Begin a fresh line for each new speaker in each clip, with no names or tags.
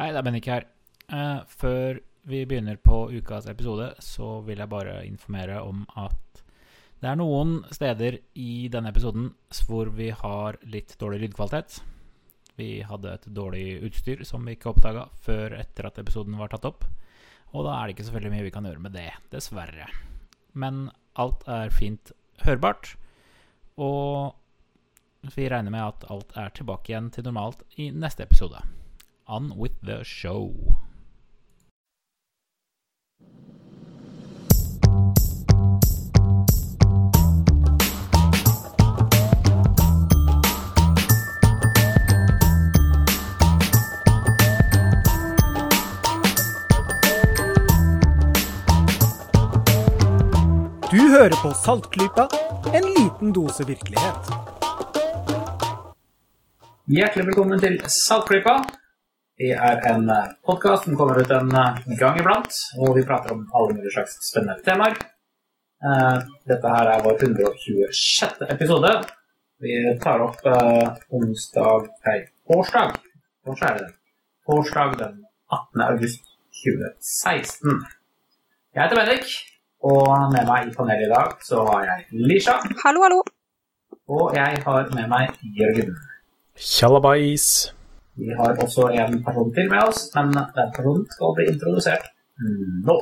Hei, det er Bennik her. Eh, før vi begynner på ukas episode, så vil jeg bare informere om at det er noen steder i denne episoden hvor vi har litt dårlig lydkvalitet. Vi hadde et dårlig utstyr som vi ikke oppdaga før etter at episoden var tatt opp. Og da er det ikke så mye vi kan gjøre med det, dessverre. Men alt er fint hørbart. Og vi regner med at alt er tilbake igjen til normalt i neste episode. On with the show.
Du hører på Saltklypa, en liten dose virkelighet.
Hjertelig velkommen til Saltklypa. Det er en podkast som kommer ut en eh, gang iblant, og vi prater om alle mulige slags spennende temaer. Eh, Dette her er vår 126. episode. Vi tar opp eh, onsdag Nei, årsdag. Torsdag er det. Årsdag den 18. august 2016. Jeg heter Bendik, og med meg i panelet i dag så har jeg Lisha.
Hallo, hallo.
Og jeg har med meg Jørgen.
Tjallabais.
Vi har også en person til med oss, men den personen skal bli introdusert nå.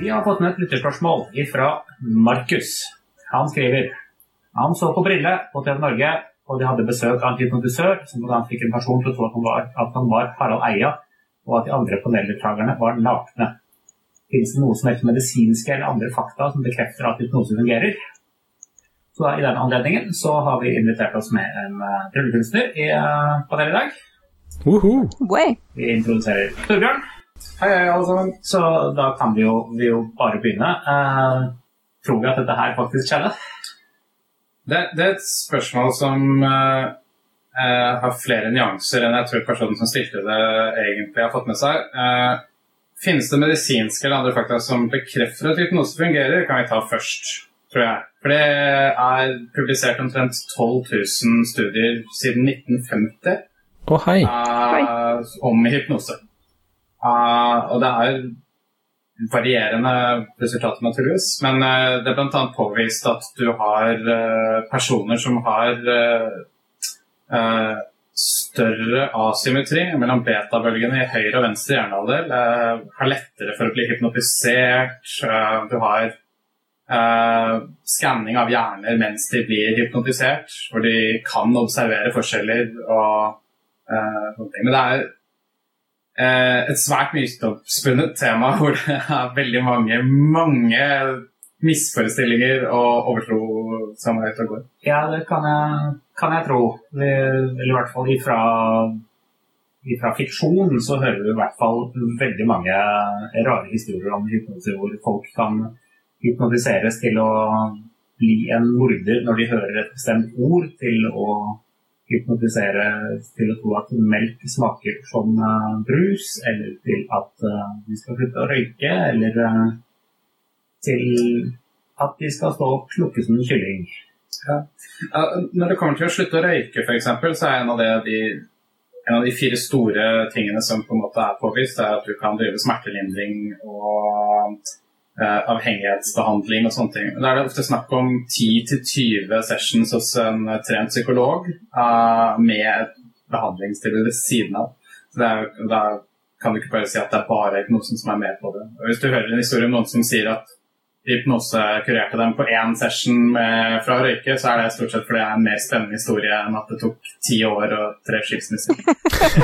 Vi har fått med et lytterspørsmål fra Markus. Han skriver Han så på Brille på TV Norge, og de hadde besøk av en hypnotisør som bl.a. fikk en person til å tro at han var, at han var Harald Eia, og at de andre paneldeltakerne var nakne. Finnes det noe som heter medisinske eller andre fakta som bekrefter at hypnose fungerer? Så da, I den anledningen så har vi invitert oss med en uh, tryllekunstner i uh, panelet i dag.
Woohoo.
Way.
Vi introduserer Torbjørn.
Hei, hei, alle sammen.
Så da kan vi jo, vi jo bare begynne. Uh, tror vi at dette her faktisk skjedde?
Det, det er et spørsmål som uh, eh, har flere nyanser enn jeg tror personen som stilte det, egentlig har fått med seg. Eh, finnes det medisinske eller andre fakta som bekrefter at hypnose fungerer, kan vi ta først, tror jeg. For det er publisert omtrent 12 000 studier siden 1950
oh, hei.
Uh, om hypnose. Uh, og det er varierende resultater, naturligvis. Men uh, det er bl.a. påvist at du har personer som har større asymmetri mellom betabølgene i høyre og venstre hjernehalvdel. eh, har lettere for å bli hypnotisert. du har uh, skanning av hjerner mens de blir hypnotisert, hvor de kan observere forskjeller og uh, sånne ting. Men det er uh, et svært myteoppspunnet tema hvor det er veldig mange, mange misforestillinger og overtro som er ute og går.
Ja, det kan jeg, kan jeg tro. Eller i hvert fall ifra, ifra fiksjon så hører vi i hvert fall veldig mange rare historier om hypnose hvor folk kan hypnotiseres til å bli en morder når de hører et bestemt ord, til å hypnotisere til å tro at melk smaker som eh, brus, eller til at eh, de skal slutte å røyke, eller eh, til at de skal stå og klukke som en kylling.
Ja, Når det kommer til å slutte å røyke, f.eks., så er en av, de, en av de fire store tingene som på en måte er påvist, er at du kan drive smertelindring og avhengighetsbehandling og sånne ting. Da er det ofte snakk om 10-20 sessions hos en trent psykolog eh, med et behandlingstilbud ved siden av. Så er, da kan du ikke bare si at det er bare hypnosen som er med på det. Og hvis du hører en historie om noen som sier at hypnose kurerte dem på én session med, fra å røyke, så er det stort sett fordi det er en mer spennende historie enn at det tok ti år og tre skilsmisser.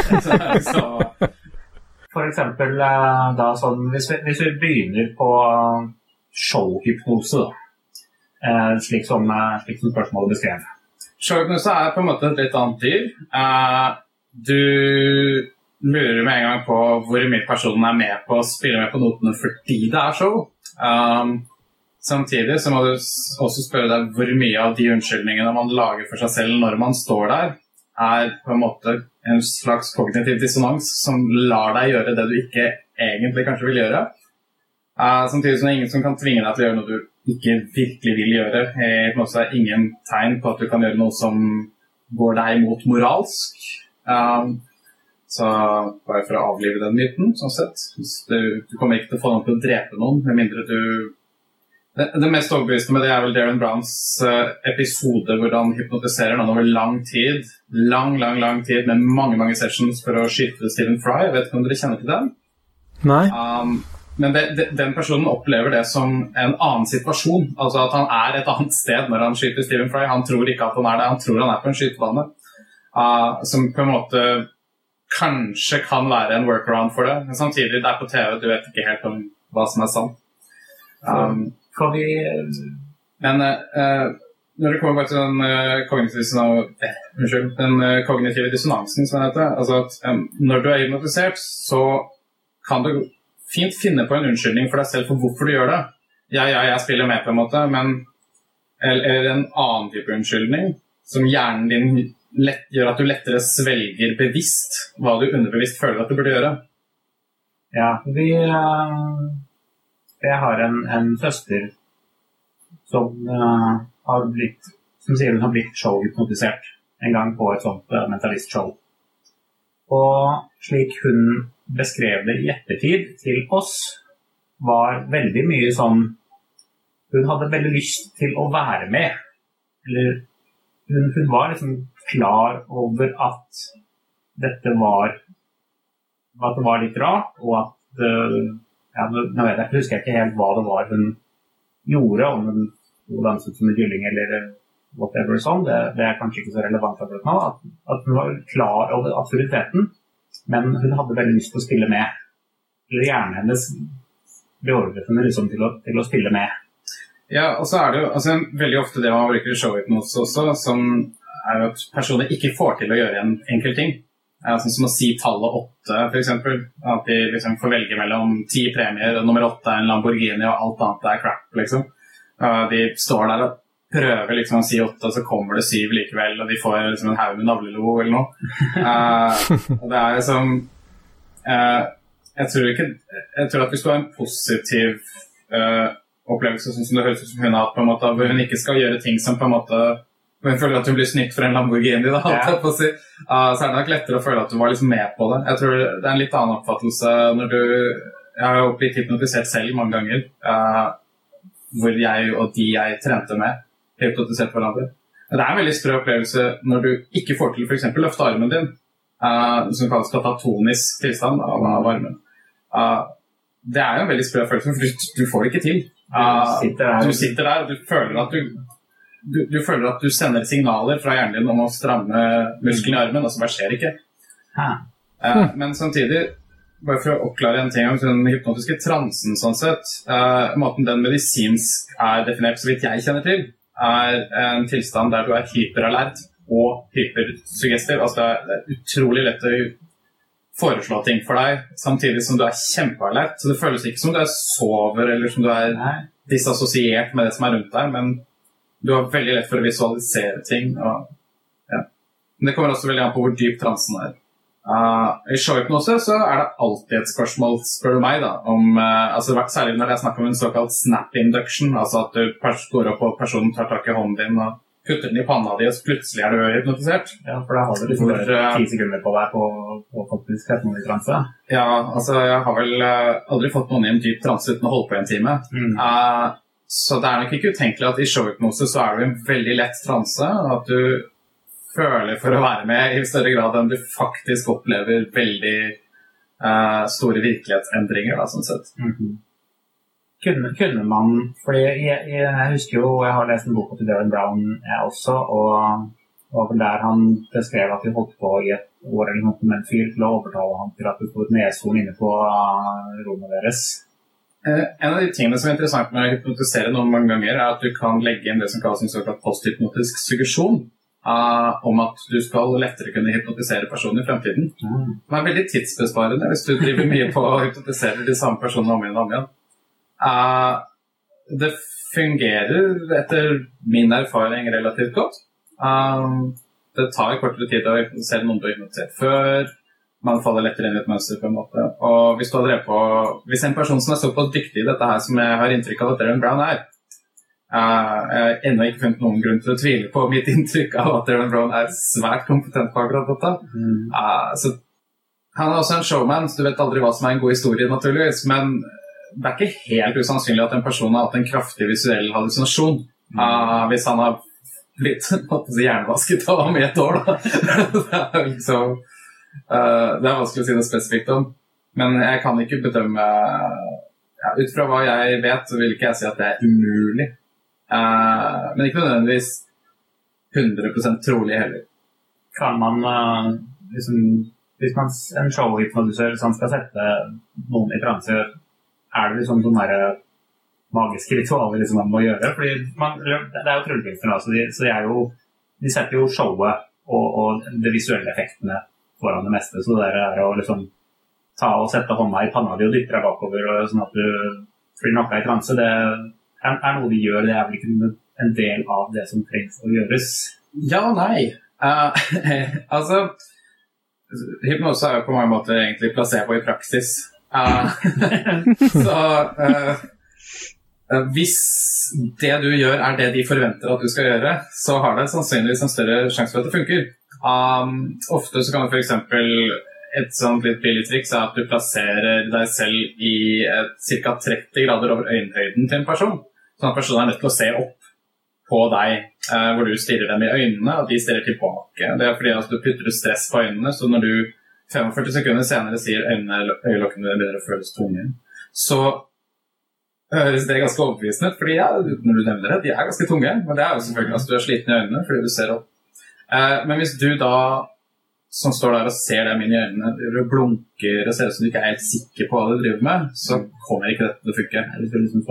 så
Eksempel eh, da sånn Hvis vi, hvis vi begynner på showhypnose, da. Eh, slik, som, eh, slik som spørsmålet beskrev.
Showhypnose er på en måte et litt annet dyr. Eh, du lurer med en gang på hvor mye personen er med på å spille med på notene fordi det er show. Um, samtidig så må du også spørre deg hvor mye av de unnskyldningene man lager for seg selv når man står der, er på en måte en slags kognitiv dissonans som lar deg gjøre det du ikke egentlig kanskje vil gjøre. Uh, samtidig som det er ingen som kan tvinge deg til å gjøre noe du ikke virkelig vil gjøre. Det hypnose er ingen tegn på at du kan gjøre noe som går deg imot moralsk. Um, så bare for å avlive den myten, sånn sett. Du, du, kommer ikke til å få noen til å drepe noen med mindre du Det, det mest overbevisende med det er vel Darren Browns uh, episode hvor han hypnotiserer noen over lang tid. Lang, lang, lang tid med mange mange sessions for å skyte Stephen Fry. Jeg vet ikke om dere kjenner til den?
Nei.
Um, men det, det, den personen opplever det som en annen situasjon. Altså at han er et annet sted når han skyter Stephen Fry. Han tror ikke at han er det, han tror han er på en skytebane. Uh, som på en måte kanskje kan være en workaround for det. Men samtidig, det er på TV, du vet ikke helt om hva som er sant. Um,
Kan vi
men uh, når det kommer til den uh, kognitive, eh, unnskyld, den uh, kognitive dissonansen, som det heter altså at Når du er hypnotisert, så kan du fint finne på en unnskyldning for deg selv for hvorfor du gjør det. Ja, ja, jeg spiller med, på en måte, men Eller, en annen type unnskyldning som hjernen din lett, gjør at du lettere svelger bevisst hva du underbevisst føler at du burde gjøre.
Ja, vi eh, Jeg har en, en søster som uh, har blitt Som sier hun har blitt showhypnotisert en gang på et sånt uh, mentalistshow. Og slik hun beskrev det i ettertid til oss, var veldig mye sånn Hun hadde veldig lyst til å være med. Eller hun, hun var liksom klar over at dette var At det var litt rart, og at uh, ja, nå vet jeg, ikke- husker jeg ikke helt hva det var hun gjorde, om hun danset som en gylling eller whatever sånn. Det, det er kanskje ikke så relevant akkurat nå. At, at hun var klar over absurditeten, men hun hadde veldig lyst til å spille med. Eller hjernen hennes beordret henne liksom til å, til å spille med.
Ja, og så er det jo altså, veldig ofte det man bruker i showhypnose også, som er at personer ikke får til å gjøre en enkel ting. Sånn som å si tallet åtte, f.eks. At de liksom får velge mellom ti premier, og nummer åtte er en Lamborghini, og alt annet er crap, liksom. Eh, De står der og prøver liksom å si åtte, og så kommer det syv likevel, og de får liksom en haug med navlelo eller noe. uh, og det er liksom uh, jeg, tror ikke, jeg tror at hvis du har en positiv uh, opplevelse, sånn som det høres ut som hun har hatt, hvor hun ikke skal gjøre ting som på en måte hun føler at hun blir snytt for en Lamborghini, da, yeah. på å si. uh, så er det nok lettere å føle at du var liksom med på det. Jeg tror det er en litt annen oppfattelse når du Jeg har jo blitt hypnotisert selv mange ganger. Uh, hvor jeg og de jeg trente med, hypnotiserte hverandre. Men det er en veldig sprø opplevelse når du ikke får til f.eks. løfte armen din, uh, som kalles katatonisk tilstand av, av armen. Det er jo en veldig sprø følelse, for du, du får det ikke til.
Du sitter
du sitter der og du føler at du du, du føler at du sender signaler fra hjernen din om å stramme musklene i armen, og så bare skjer det ikke. Eh, men samtidig, bare for å oppklare en ting om den hypnotiske transen sånn sett, eh, måten den medisinsk er definert, så vidt jeg kjenner til, er en tilstand der du er hyperalert og hypersuggestiv. Altså det er utrolig lett å foreslå ting for deg, samtidig som du er kjempealert. Så det føles ikke som du er sover, eller som du er disassosiert med det som er rundt deg, men du har veldig lett for å visualisere ting. Og, ja. Men det kommer også veldig an på hvor dyp transen er. Uh, I showhypnose så er det alltid et spørsmål, spør du meg, da, om uh, altså, Særlig når det er snakk om en såkalt snap induction, altså at du går opp og personen tar tak i hånden din og putter den i panna di, og så plutselig er du hypnotisert.
Ja, for da har du liksom bare
eh,
ti sekunder på deg på, på faktisk i transe.
Ja, altså Jeg har vel uh, aldri fått noen i en dyp transe uten å holde på en time.
Mm.
Eh, så det er nok ikke utenkelig at i showhypnose så er du i en veldig lett transe. At du føler for å være med i større grad enn du faktisk opplever veldig uh, store virkelighetsendringer. Da, sånn sett.
Mhm. Kunne, kunne man fordi jeg, jeg, jeg husker jo, jeg har lest en bok til Darren Brown jeg også, og var der han beskrev at de holdt på i et år eller noe med en fyr til å overtale ham til at du får neshorn inne på uh, rommet deres.
Eh, en av de tingene som er interessant med å hypnotisere noen mange ganger, er at du kan legge inn det som kalles en såkalt posthypnotisk suggesjon. eh, om at du skal lettere kunne hypnotisere personer i fremtiden.
Mm.
Det er veldig tidsbesparende hvis du driver mye på å hypnotisere de samme personene om igjen og om igjen. Eh, det fungerer etter min erfaring relativt godt. Det tar kortere tid å hypnotisere noen du har hypnotisert før. Man faller lettere inn i et mønster. på en måte. Og hvis, du har drevet på, hvis en person som er såpass dyktig i dette her som jeg har inntrykk av at Darren Brown er, Uh, jeg har ennå ikke funnet noen grunn til å tvile på mitt inntrykk av at Darren Brown er svært kompetent på akkurat dette.
Mm.
Uh, så han er også en showman, så du vet aldri hva som er en god historie, naturligvis. Men det er ikke helt usannsynlig at en person har hatt en kraftig visuell hallusinasjon. Uh, hvis han har blitt si, hjernevasket av ham i et år, da. det er liksom uh, Det er vanskelig å si noe spesifikt om. Men jeg kan ikke bedømme ja, Ut fra hva jeg vet, så vil ikke jeg si at det er umulig. Uh, men ikke nødvendigvis 100% trolig heller.
Kan man uh, liksom Hvis man, en showhypnotisør som skal sette noen i transe, er det liksom sånn derre magiske ritualer liksom man må gjøre? Fordi man, Det er jo tryllekunstnere, så, de, så de, jo, de setter jo showet og, og de visuelle effektene foran det meste. Så det er å liksom ta og sette hånda i panna di og dytte deg bakover og sånn at du blir nakka i transe, det er, er, noe de gjør. Det er vel ikke en del av det som trengs å gjøres?
Ja og nei. Uh, altså Hypnose er jo på mange måter egentlig placebo i praksis. Uh, så uh, hvis det du gjør, er det de forventer at du skal gjøre, så har det sannsynligvis en større sjanse for at det funker. Um, ofte så kan du f.eks. Et sånt litt billig triks er at du plasserer deg selv i ca. 30 grader over øyenhøyden til en person. Sånn at personen er nødt til å se opp på deg, uh, hvor du stirrer dem i øynene, og de stirrer tilbake. Det er fordi at du putter stress på øynene, så når du 45 sekunder senere sier øynene, øyelokkene begynner å føles tunge, så høres det ganske overbevisende ut. fordi ja, når du nevner det, de er ganske tunge. Men det er jo selvfølgelig at du er sliten i øynene fordi du ser opp. Eh, men hvis du da som står der og ser dem inn i øynene, blunker og ser ut som du ikke er helt sikker på hva du driver med, så kommer ikke dette til å funke.
Liksom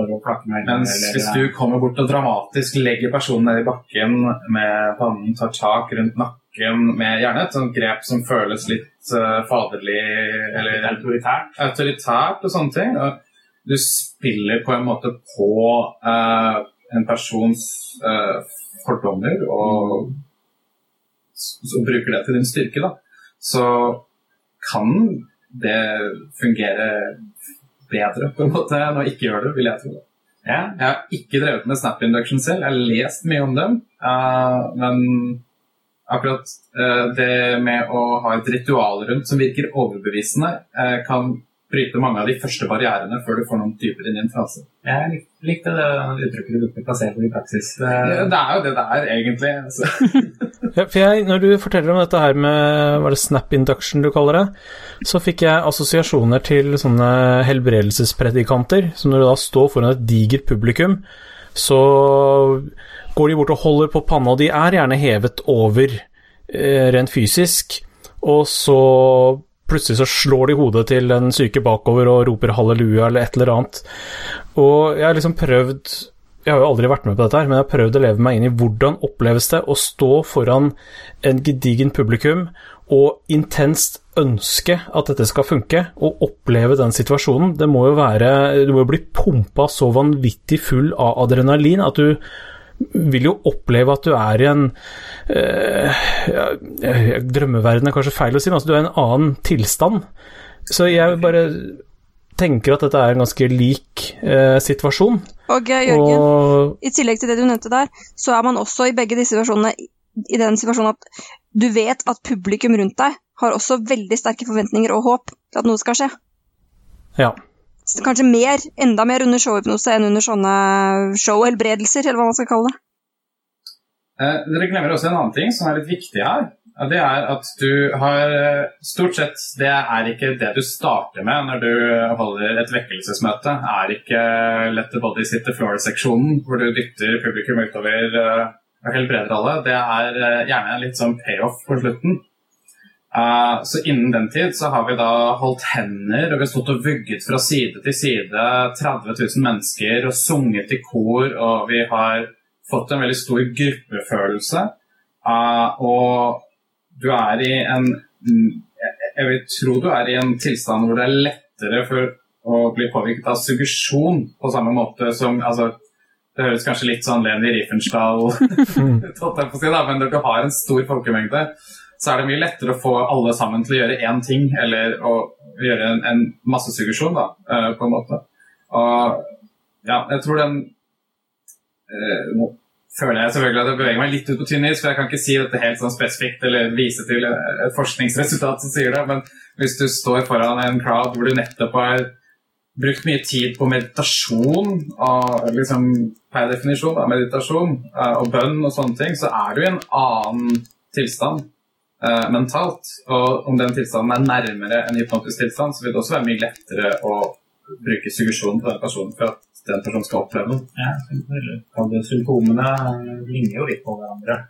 Mens hvis du kommer bort og dramatisk legger personen ned i bakken med pannen, tar tak rundt nakken med gjerne et sånt grep som føles litt uh, faderlig eller
autoritært.
autoritært og sånne ting, du spiller på en måte på uh, en persons uh, fordommer og og bruker det til din styrke, da, så kan det fungere bedre på en måte enn å ikke gjøre det, vil jeg tro. Ja. Jeg har ikke drevet med snap induction selv, jeg har lest mye om dem. Uh, men akkurat uh, det med å ha et ritual rundt som virker overbevisende, uh, kan bryte mange av de første barrierene før du får noen dypere inn i en frase.
Jeg likte det uttrykket du brukte, plassere i praksis.
Det... Det er jo det det er, egentlig. Altså.
ja, for jeg, når du forteller om dette her med var det snap induction du kaller det, så fikk jeg assosiasjoner til sånne helbredelsespredikanter. Så når du da står foran et digert publikum, så går de bort og holder på panna, og de er gjerne hevet over eh, rent fysisk, og så plutselig så slår de hodet til den syke bakover og roper halleluja eller et eller annet. Og jeg har liksom prøvd Jeg har jo aldri vært med på dette her, men jeg har prøvd å leve meg inn i hvordan oppleves det å stå foran en gedigen publikum og intenst ønske at dette skal funke, og oppleve den situasjonen. Det må jo være Du må jo bli pumpa så vanvittig full av adrenalin at du vil jo oppleve at du er i en øh, ja, Drømmeverden er kanskje feil å si, men altså du er i en annen tilstand. Så jeg bare tenker at dette er en ganske lik eh, situasjon.
Og Jørgen, og... i tillegg til det du nevnte der, så er man også i begge disse situasjonene i den situasjonen at du vet at publikum rundt deg har også veldig sterke forventninger og håp til at noe skal skje.
Ja
kanskje mer, enda mer under showhypnose enn under sånne showhelbredelser, eller hva man skal kalle det.
Eh, dere glemmer også en annen ting som er litt viktig her. Det er at du har eh, Stort sett det er ikke det du starter med når du holder et vekkelsesmøte. er ikke let the body sit the floor-seksjonen hvor du dytter publikum utover uh, og helbreder alle. Det er uh, gjerne litt sånn payoff på slutten. Uh, så innen den tid så har vi da holdt hender og vi har stått og vugget fra side til side 30 000 mennesker og sunget i kor, og vi har fått en veldig stor gruppefølelse. Uh, og du er i en Jeg vil tro du er i en tilstand hvor det er lettere for å bli påvirket av suggesjon på samme måte som altså, Det høres kanskje litt sånn Leni Riefenstahl ut, men du har en stor folkemengde så er det mye lettere å få alle sammen til å gjøre én ting, eller å gjøre en, en massesuggesjon, da, uh, på en måte. Og ja, jeg tror den eh, Nå føler jeg selvfølgelig at jeg beveger meg litt ut på tynn is, for jeg kan ikke si dette helt sånn spesifikt eller vise til et forskningsresultat som sier det, men hvis du står foran en crowd hvor du nettopp har brukt mye tid på meditasjon, og liksom per definisjon da, meditasjon eh, og bønn og sånne ting, så er du i en annen tilstand uh, mentalt. Og om den tilstanden er nærmere en hypnotisk tilstand, så vil det også være mye lettere å bruke suggesjon på den personen for at den personen skal oppleve noe.
Ja, symptomene ligner jo litt på hverandre.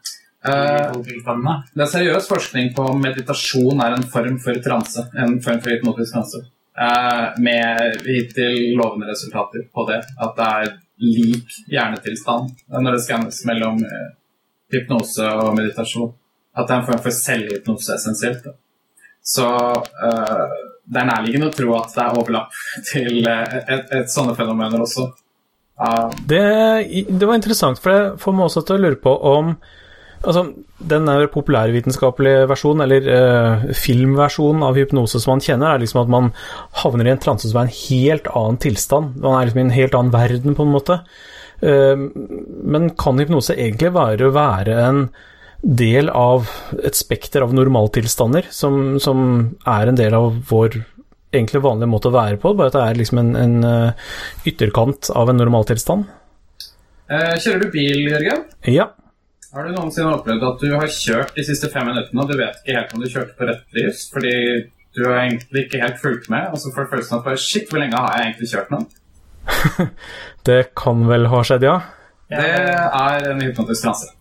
Uh, det er seriøs forskning på om meditasjon er en form for transe. En form for hypnotisk transe. Uh, med hittil lovende resultater på det. At det er lik hjernetilstand når det skannes mellom hypnose og meditasjon. At det er en form for selvhypnose essensielt. Da. Så uh, det er nærliggende å tro at det er overlapp til uh, et, et, sånne fenomener også.
Uh, det, det, var interessant, for det får meg også til å lure på om altså, Den populærvitenskapelige versjonen, eller eh, filmversjonen av hypnose som man kjenner, er liksom at man havner i en transe som er en helt annen tilstand. Man er liksom i en helt annen verden, på en måte. men kan hypnose egentlig være å være en del av et spekter av normaltilstander som, som er en del av vår egentlig vanlige måte å være på, bare at det er liksom en, en uh, ytterkant av en normaltilstand.
Eh, kjører du bil, Jørgen?
Ja.
Har du noensinne opplevd at du har kjørt de siste fem minuttene, og du vet ikke helt om du kjørte på rett lys, fordi du har egentlig ikke helt fulgt med, og så får du følelsen av at shit, hvor lenge har jeg egentlig kjørt nå?
det kan vel ha skjedd, ja.
Det er en hypnotisk transe.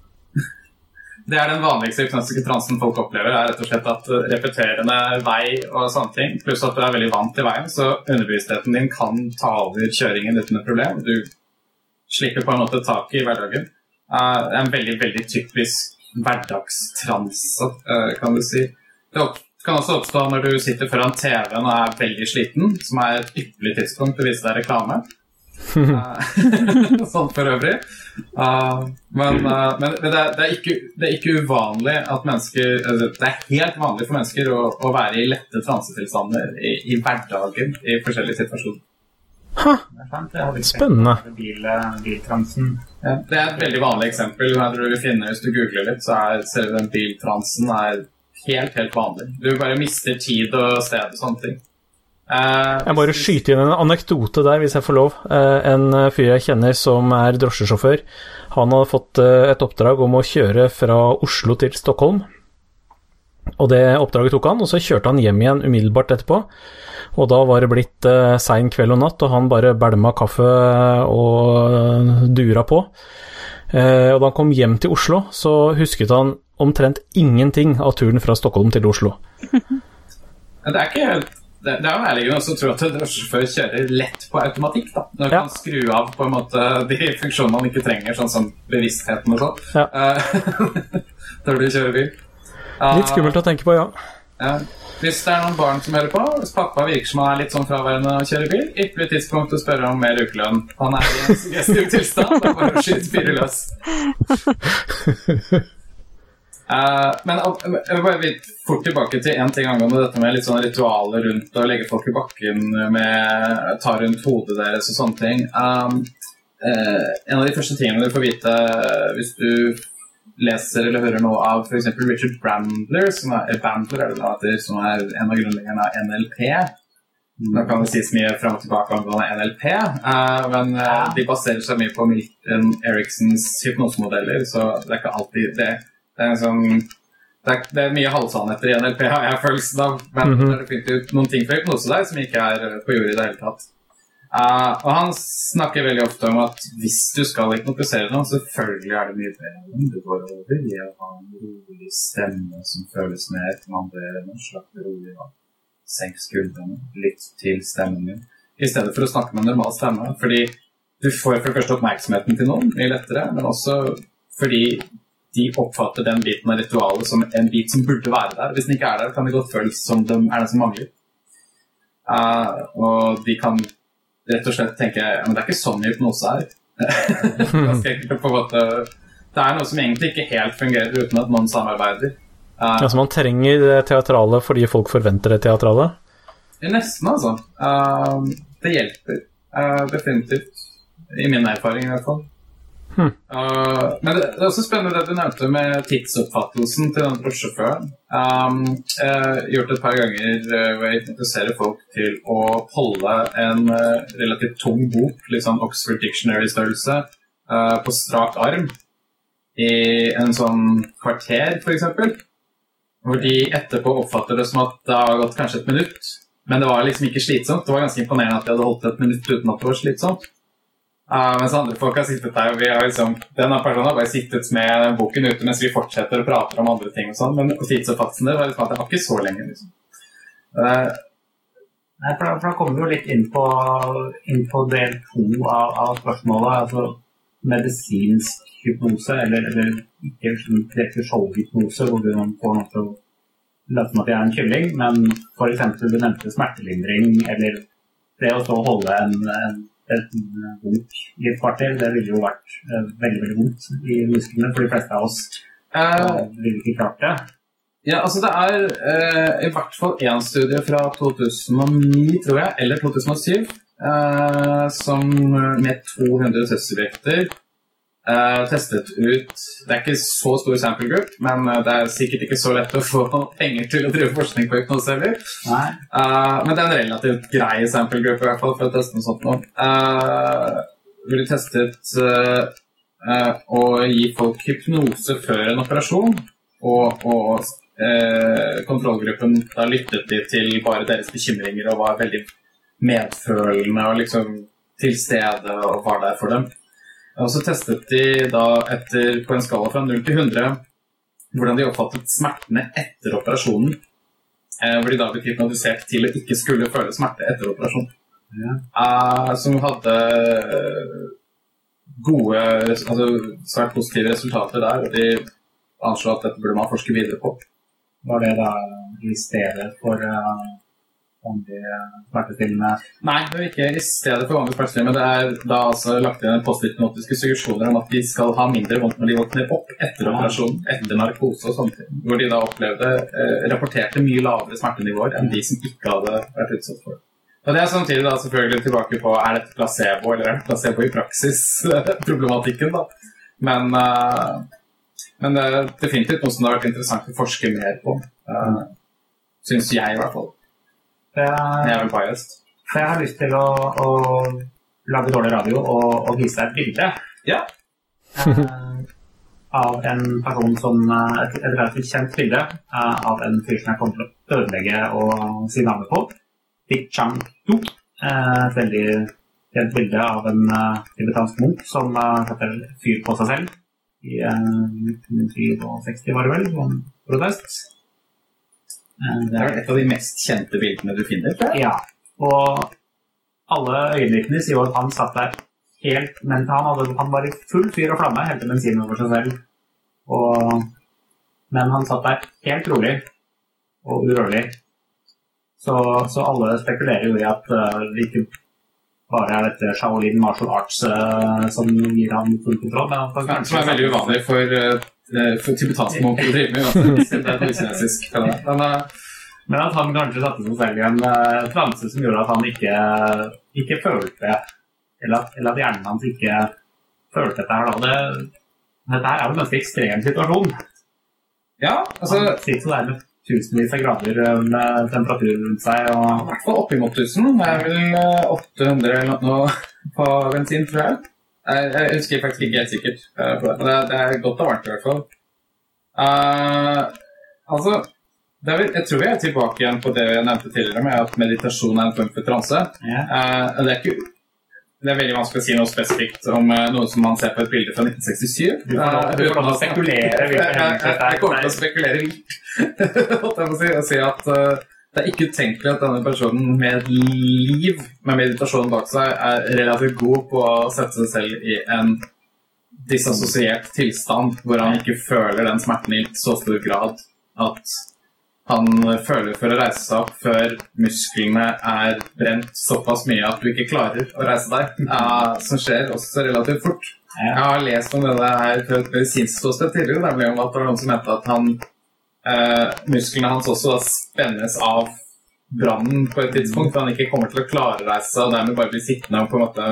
Det er den vanligste hypnotiske transen folk opplever. er rett og slett at Repeterende vei og sånne ting, pluss at du er veldig vant til veien, så underbevisstheten din kan ta over kjøringen uten et problem. Du slipper på en måte tak i hverdagen. Det er en veldig, veldig typisk hverdagstranse, uh, kan du si. Det kan også oppstå når du sitter foran TV-en og er veldig sliten, som er et ypperlig tidspunkt til å vise deg reklame. sånn for øvrig. Uh, men, uh, men det, er, det, er ikke, det, er, ikke, uvanlig at mennesker altså, Det er helt vanlig for mennesker å, å være i lette transetilstander i, i, hverdagen i forskjellige situasjoner.
Ha. Spennende.
Bil, biltransen.
Ja, det er et veldig vanlig eksempel. Du finner, hvis du googler litt, så er selve den biltransen er helt, helt vanlig. Du bare mister tid og sted og sånne ting.
Uh, jeg bare skyter inn en anekdote der, hvis jeg får lov. Uh, en fyr jeg kjenner som er drosjesjåfør, han hadde fått uh, et oppdrag om å kjøre fra Oslo til Stockholm. Og det oppdraget tok han, og så kjørte han hjem igjen umiddelbart etterpå. Og da var det blitt sein kveld og natt, og han bare bælma kaffe og dura på. og da han kom hjem til Oslo, så husket han omtrent ingenting av turen fra Stockholm til Oslo.
det er ikke helt det, det er jo nærliggende å tro at drosjesjåfør kjører lett på automatikk. da, Når du ja. kan skru av på en måte de funksjonene man ikke trenger, sånn som bevisstheten og sånn, ja. Eh, når du kjører bil.
Uh, litt skummelt å tenke på, ja.
ja. Hvis det er noen barn som hører på, hvis pappa virker som han er litt sånn fraværende å kjøre bil, ypperlig tidspunkt å spørre om mer ukelønn. Han er i en suggestiv tilstand, og bare skyter fyret løs. Uh, men jeg vil bare litt fort tilbake til én ting angående dette med litt sånn ritualer rundt å legge folk i bakken med ta rundt hodet deres og sånne ting. Um, uh, en av de første tingene du får vite hvis du leser eller hører noe av f.eks. Richard Brandler, som er, Bandler, er det det som er en av grunnleggerne av NLP. Nå kan det sies mye fram og tilbake angående NLP, uh, men de baserer seg mye på Milton Eriksens hypnosemodeller, så det er ikke alltid det det er, sånn, det er, det er mye halvsannheter i NLP, har jeg følelsen av. Men mm -hmm. det finnes ut noen ting fra hypnose der som ikke er eh, på jordet i det hele tatt. Uh, og han snakker veldig ofte om at hvis du skal hypnotisere noen, selvfølgelig er det mye bedre om du går over i å ha en rolig stemme som føles mer kommanderende, slapp rolig av. Senk skuldrene, lytt til stemmen din, i stedet for å snakke med en normal stemme. Fordi du får for det første oppmerksomheten til noen mye lettere, men også fordi de oppfatter den biten av ritualet som en bit som burde være der. Hvis den ikke er der, kan det godt føles som de er den som mangler. Uh, og de kan rett og slett tenke men det er ikke sånn hypnose er. det er noe som egentlig ikke helt fungerer uten at noen samarbeider.
Uh, altså Man trenger det teatrale fordi folk forventer det teatrale?
Nesten, altså. Uh, det hjelper definitivt. I min erfaring, i hvert fall. Uh, men det, det, er også spennende det du nevnte med tidsoppfattelsen til den drosjesjåføren. Um, har gjort det et par ganger uh, jeg interesserer folk til å holde en uh, relativt tung bok, litt sånn Oxford Dictionary-størrelse, uh, på strak arm i en sånn kvarter, f.eks. Hvor de etterpå oppfatter det som at det har gått kanskje et minutt, men det var liksom ikke slitsomt. Det var ganske imponerende at de hadde holdt et minutt uten at det var slitsomt. Uh, mens andre folk har sittet der, og vi har liksom, Denne personen har bare sittet med boken ute mens vi fortsetter å prate om andre ting. og sånn, Men tidsoppfattelsen var liksom at det var ikke så lenge. liksom. Uh,
Nei, for da, for da, kommer vi jo litt inn på, inn på del to av, av, spørsmålet. Altså medisinsk hypnose, eller, eller ikke direkte showhypnose, hvor du får noe til å late som at jeg er en kylling, men f.eks. du nevnte smertelindring, eller det å holde en, en et vondt i et kvarter, det ville jo vært uh, veldig veldig vondt i musklene for de fleste av oss. Uh, ville ikke klart det.
Ja, altså Det er uh, i hvert fall én studie fra 2009, tror jeg, eller 2007, som med 200 testsubjekter Uh, testet ut Det er ikke så stor sample group, men uh, det er sikkert ikke så lett å få penger til å drive forskning på hypnose heller. Uh, men det er en relativt grei sample group i hvert fall for å teste noe sånt nå. Ville testet å gi folk hypnose før en operasjon, og, og kontrollgruppen da lyttet de til bare deres bekymringer og var veldig medfølende og liksom til stede og var der for dem. Og så testet de da etter, på en skala fra 0 til 100 hvordan de oppfattet smertene etter operasjonen. Eh, hvor de da ble hypnotisert til å ikke skulle føle smerte etter operasjon. Ja. Eh, som hadde gode, altså svært positive resultater der. Og de anslo at dette burde man forske videre på.
Var det da i stedet for uh smertestillende?
Nei, det er ikke i stedet for vanlig smertestillende. Det er da altså lagt inn en posthypnotiske suggesjoner om at de skal ha mindre vondt når de våkner opp etter operasjonen, etter narkose og sånne ting. Hvor de da opplevde eh, rapporterte mye lavere smertenivåer enn de som ikke hadde vært utsatt for det. Og Det er samtidig da selvfølgelig tilbake på er dette placebo eller er det placebo i praksis-problematikken. da. Men, uh, men det er definitivt noe som det har vært interessant å forske mer på. Uh, Syns jeg, i hvert fall.
Jeg,
jeg er vel biased.
For jeg har lyst til å, å lage dårlig radio og, og vise deg et bilde.
Ja.
uh, av en person som Et, et relativt kjent bilde uh, av en fyr som jeg kommer til å ødelegge og si navnet på. Dick Chang Du. Uh, et veldig kjent bilde av en tibetansk munk som setter fyr på seg selv i 1964, var det vel, som protest.
Eh, det er et av de mest kjente bildene du finner?
Ja. Og alle øyeblikkene sier jo at han satt der helt Men han, hadde, han var i full fyr og flamme, helte bensin over seg selv. Og, men han satt der helt rolig og urørlig. Så, så alle spekulerer jo i at uh, det ikke bare er dette Shaolin martial arts uh, som gir ham full kontroll.
Men at som er veldig uvanlig for uh, Eh, for tibetanske munker å drive med. Det. Men,
men at han kanskje satte seg selv i en uh, transe som gjorde at han ikke, ikke følte eller at, eller at, hjernen hans ikke følte dette her. Da. Det, dette her er jo en ganske ekstrem situasjon.
Ja, altså...
Han sitter der med tusenvis av grader eh, med temperatur rundt seg. Og...
I hvert fall oppimot 1000. Det er vel 800 eller noe på bensin, tror jeg. Jeg, jeg husker faktisk ikke helt sikkert uh, på det. Men det, det, er godt og varmt i hvert fall. Uh, altså er, Jeg tror vi er tilbake igjen på det jeg nevnte tidligere, med at meditasjon er en form for transe. Yeah. Uh, det, er ikke, det er veldig vanskelig å si noe spesifikt om uh, noe som man ser på et bilde fra 1967.
Du kan, til å spekulere.
Jeg kommer til å spekulere litt. Holdt jeg på å si, og si at det er ikke utenkelig at denne personen med et liv med meditasjon bak seg er relativt god på å sette seg selv i en disassosiert tilstand hvor han ikke føler den smerten i så stor grad at han føler for å reise seg opp før musklene er brent såpass mye at du ikke klarer å reise deg. Uh, som skjer også relativt fort. Jeg har lest om det her fra et medisinsk ståsted tidligere, nemlig om at det var noen som mente at han eh, musklene hans også da spennes av brannen på et tidspunkt. da han ikke kommer til å klare reise seg og dermed bare blir sittende og på en måte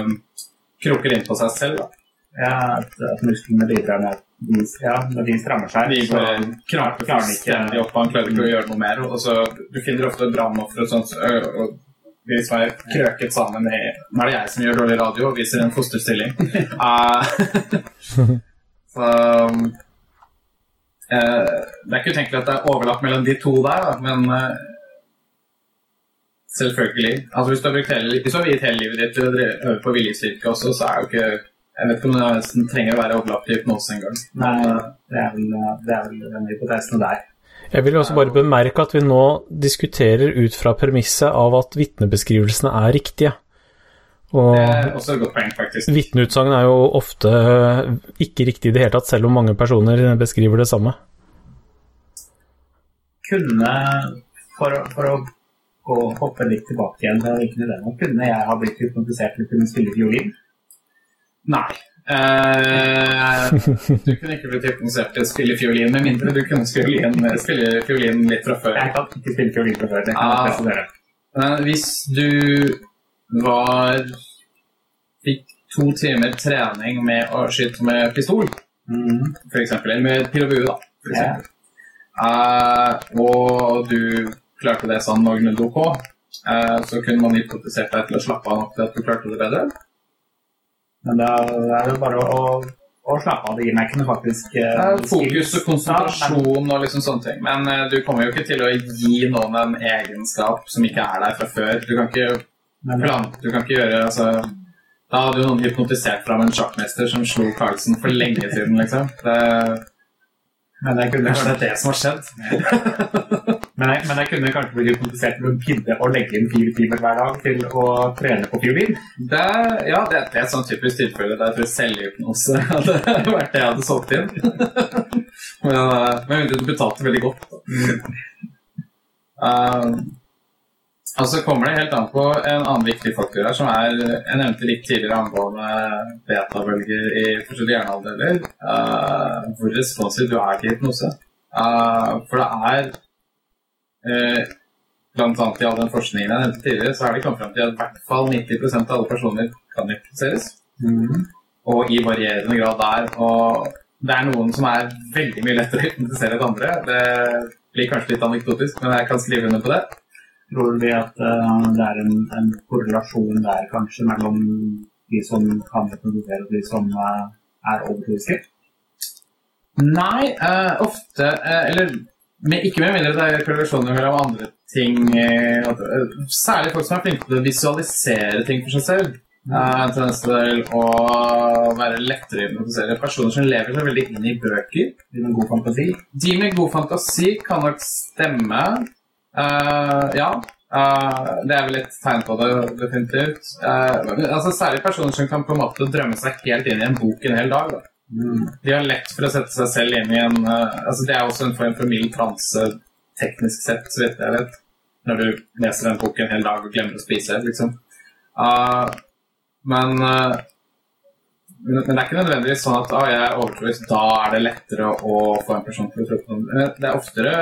kroker inn på seg selv. Da.
Ja, at, at musklene bidrar med de, ja, når de strammer seg,
De
så klarer
fullstendig
ikke
opp, han klarer ikke å gjøre noe mer. Og så, du finner ofte brannofre og sånt, og, og de som er krøket sammen i Nå er det jeg som gjør dårlig radio og viser en fosterstilling. Uh, så um, Det er ikke utenkelig at det er overlapp mellom de to der, da, men eh, selvfølgelig. Altså Hvis du har brukt hele, hvis du har gitt hele livet ditt til å øve på viljestyrke også, så er jo ikke Jeg vet ikke om det nesten trenger å være overlapp til hypnose engang.
Nei, det er vel, det er vel den hypotesen der.
Jeg vil også bare bemerke at vi nå diskuterer ut fra premisset av at vitnebeskrivelsene er riktige. Og vitneutsagn er jo ofte ikke riktig i det hele tatt, selv om mange personer beskriver det samme.
Kunne, for, for å gå, hoppe litt tilbake igjen til hvilken idé nå, kunne jeg ha blitt hypnotisert til å kunne spille fiolin?
Nei. Eh, du kunne ikke blitt hypnotisert til å spille fiolin, med mindre du kunne fiolin, spille fiolin litt fra før.
Jeg kan ikke spille fiolin fra før. Det kan
Ah.
jeg presisere.
Men hvis du var Fikk to timer trening med å skyte med pistol, mm. eksempel, eller med pil og bue, da, for eksempel. Eh, og du klarte det sånn noenlunde ok, Uh, så kunne man hypotisert deg til å slappe av nok til at du klarte det bedre.
Men da er det bare å, å slappe av. Det ikke noe faktisk eh,
fokus og konsentrasjon og liksom sånne ting. Men eh, du kommer jo ikke til å gi noen en egenskap som ikke er der fra før. Du kan ikke,
Men,
du kan ikke gjøre altså, Da hadde jo noen hypnotisert fram en sjakkmester som slo Carlsen for lenge siden, liksom. Det,
men, jeg kunne
kanskje det er det som har skjedd.
men, jeg, men jeg kunne kanskje blitt hypnotisert til å gidde å legge inn fire timer hver dag til å trene på fiolin.
Det, ja, det, det er et sånn typisk tilfelle der jeg tror selvhypnose hadde vært det jeg hadde solgt inn. Men eh, med du betalte veldig godt. Da. Um, og så kommer det helt an på en annen viktig faktor her, som er Jeg nevnte litt tidligere angående betabølger i forskjellige hjernehalvdeler. Uh, hvor responsiv du er til hypnose. Uh, for det er uh, Blant annet i all den forskningen jeg nevnte tidligere, så er det kommet fram til at i hvert fall 90% av alle personer kan hypnotiseres. Og i varierende grad der. Og det er noen som er veldig mye lettere å hypnotisere enn andre. Det blir kanskje litt anekdotisk, men jeg kan skrive under på det.
Tror vi at eh, det er en, en korrelasjon der kanskje mellom de som kan hypnotisere og de som eh, er overbeviste?
Nei, uh, ofte uh, Eller med, ikke med mindre det er korrelasjoner mellom andre ting. Uh, særlig folk som er flinke til å visualisere ting for seg selv. Uh, en tendens til å være lettere å hypnotisere. Personer som lever seg veldig inn i bøker.
De med god fantasi?
De med god fantasi kan nok stemme. Eh, ja. Uh, det er vel et tegn på det, definitivt. Uh, altså, særlig personer som kan på en måte drømme seg helt inn i en bok en hel dag. Da. De har lett for å sette seg selv inn i en altså Det er også en form for mild transe teknisk sett, så vidt jeg vet. Når du leser en bok en hel dag og glemmer å spise, liksom. Men men men det er ikke nødvendigvis sånn at ah, jeg er overbevist, da er det lettere å få en person til å tro på noe. Det er oftere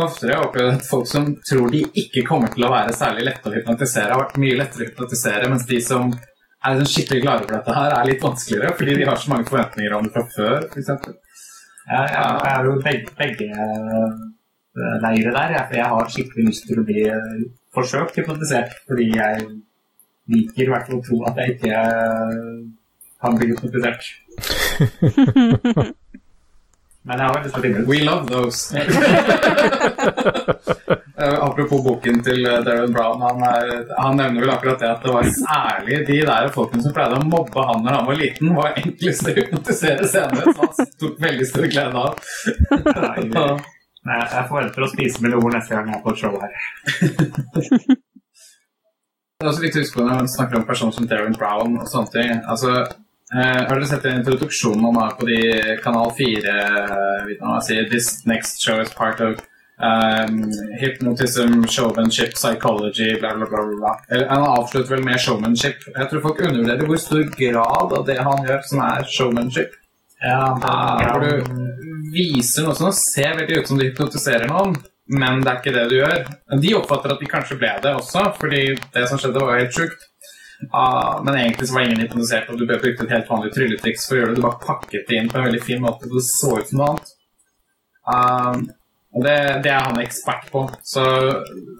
Oftere jeg opplever at folk som tror de ikke kommer til å være særlig lette å hypnotisere, har vært mye lettere å hypnotisere, mens de som er liksom skikkelig klare for dette her, er litt vanskeligere, fordi de har så mange forventninger om det fra før, f.eks.
Jeg, jeg, jeg er jo begge, begge eh, leire der, jeg, for jeg har skikkelig lyst til å bli eh, forsøkt hypnotisert. Fordi jeg liker i hvert fall å tro at jeg ikke eh, kan bli hypnotisert. Men jeg har stort innbrudd.
We love those. uh, Apropos boken til eh, Darren Brown, han, er, han nevner vel akkurat det at det var særlig de der folkene som pleide å mobbe han når han var liten, var enklest å hypnotisere senere, så han tok veldig stor glede av.
Nei, Nei, jeg forventer å spise millioner neste gang jeg er på et show her.
Det er også litt husk på når man snakker om personer som Darren Brown og sånne ting. Altså, har dere sett den introduksjonen han har på de Kanal 4 vet man hva jeg sier, This next show is part of um, hypnotism, showmanship, psychology, bla, bla, bla. bla. Han avslutter vel med showmanship. Jeg tror folk undervurderer hvor stor grad av det han gjør, som er showmanship.
Ja, ja,
hvor du viser noe som ser veldig ut som du hypnotiserer noen, men det er ikke det du gjør. De oppfatter at de kanskje ble det også, fordi det som skjedde, var helt sjukt. Uh, men egentlig så var ingen hypnotisert, og du bør bruke et helt vanlig trylletriks for å gjøre det. Du bare pakket det inn på en veldig fin måte, så det så ut som noe annet. Um, det, det, er han ekspert på. Så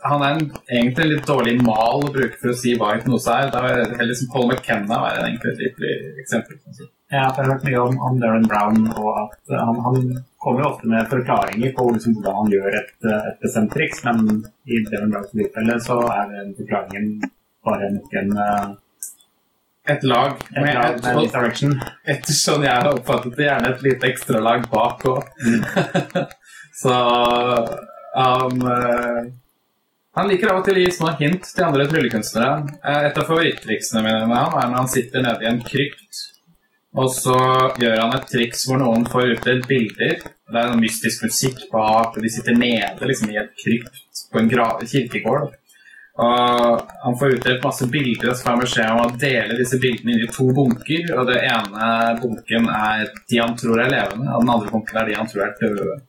han er en, egentlig en litt dårlig mal å bruke for å si hva hypnose er. Det er heller som Paul McKenna være egentlig et ypperlig eksempel.
Ja, jeg har hørt mye om, om Darren Brown, og at uh, han, han, kommer ofte med forklaringer på liksom, hvordan han gjør et, et bestemt men i Darren Browns tilfelle så er forklaringen bare nok en uh,
et lag
et med, lag med et, direction.
Etter sånn jeg har oppfattet det, gjerne et lite ekstralag bak òg. Mm. Så um, uh, Han liker av og til å gi små hint til andre tryllekunstnere. Uh, et av favorittriksene mine med ham er når han sitter nede i en krypt, og så gjør han et triks hvor noen får utdelt bilder. Det er noen mystisk musikk bak, og de sitter nede liksom, i et krypt på en kirkegård. Og han får utdelt masse bilder og så får han beskjed om å dele disse bildene inn i to bunker. og den ene bunken er de han tror er levende, og den andre bunken er de han tror er døde.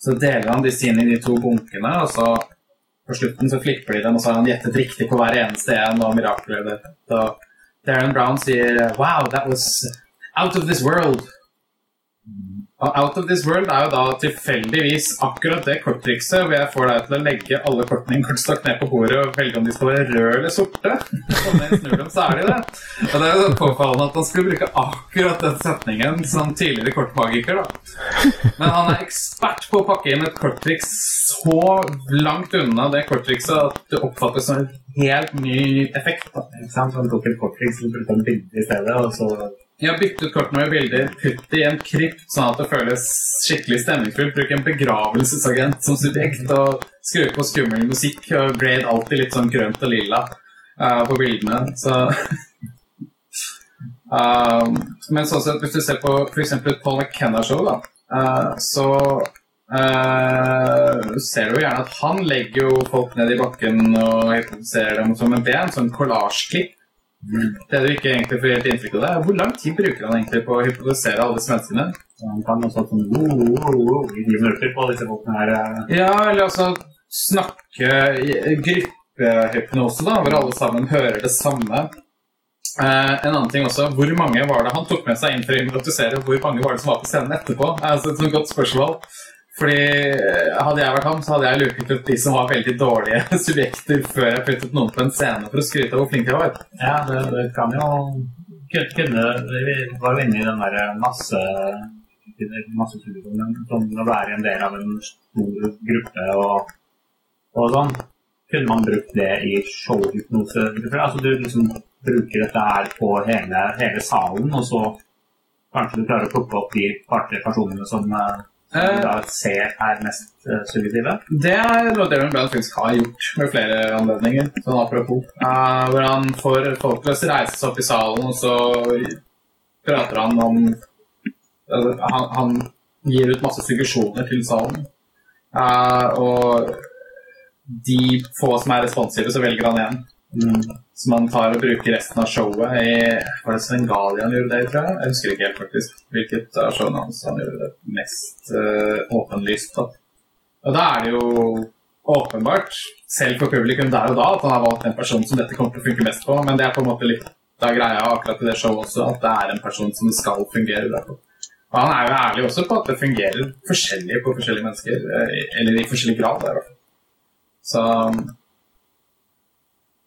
Så deler han disse inn i de to bunkene, og så på slutten så flipper de dem, og så har han gjettet riktig på hver eneste en, og mirakler det. Så Darren Brown sier Wow, that was out of this world. Out of this world er jo da tilfeldigvis akkurat det korttrikset hvor jeg får deg til å legge alle kortene i en kortstokk ned på bordet og velge om de skal være røde eller sorte. Og når jeg snur dem, så er de det. Og det er jo påfallende at han skulle bruke akkurat den setningen som tidligere kortmagiker, da. Men han er ekspert på å pakke inn et korttriks så langt unna det korttrikset at det oppfattes som en helt ny effekt. Da.
Ikke sant? Han tok et korttriks brukte en bilde i stedet, og så
jeg har byttet kortene med bilder, putt i en krypt, sånn at det føles skikkelig stemningsfullt. Bruk en begravelsesagent som subjekt, og skru på skummel musikk. Og grade alltid litt sånn grønt og lilla uh, på bildene. Så uh, Men sånn sett, hvis du ser på f.eks. Paul McKenna-show, da, uh, så ser du jo gjerne at han legger jo folk ned i bakken og hypnotiserer dem som en ben, sånn kollasjklipp. Det du ikke egentlig får helt inntrykk av det, er hvor lang tid bruker han egentlig på å hypnotisere alle disse menneskene?
Han kan også sånn wow, wow, wow, i minutter på disse folkene her.
Eh. Ja, eller altså snakke gruppehypnose, da, hvor alle sammen hører det samme. Eh, en annen ting også, Hvor mange var det han tok med seg inn for å hypnotisere? Hvor mange var det som var på scenen etterpå? Det Altså, et godt spørsmål. Fordi eh, Hadde jeg vært ham, så hadde jeg luket ut de som var veldig dårlige subjekter, før jeg flyttet noen på en scene for å skryte av hvor flink jeg var.
Ja, det, det kan jo kunne Vi var jo inne i den der masse massepublikummen som å være en del av en stor gruppe og, og sånn. Kunne man brukt det i showhypnose? Altså du liksom bruker dette her på hele, hele salen, og så kanskje du klarer å plukke opp de par-tre personene som eh, som da ser er mest uh, subjektive?
Det er Darren Brown faktisk har gjort med flere anledninger. Sånn apropos. Uh, hvor han får folk til å reise seg opp i salen, og så prater han om altså, han, han, gir ut masse suggesjoner til salen. og de få som er responsive, så velger han én. Mm. Som han tar og bruker resten av showet i Var det Svengali han gjorde det, tror jeg? Jeg husker ikke helt faktisk hvilket av showene hans han gjorde det mest uh, åpenlyst. Da. Og da er det jo åpenbart, selv for publikum der og da, at han har valgt den personen som dette kommer til å funke mest på, men det er på en måte litt av greia akkurat i det showet også, at det er en person som skal fungere der Og han er jo ærlig også på at det fungerer forskjellig på forskjellige mennesker, eh, eller i forskjellig grad. Der, så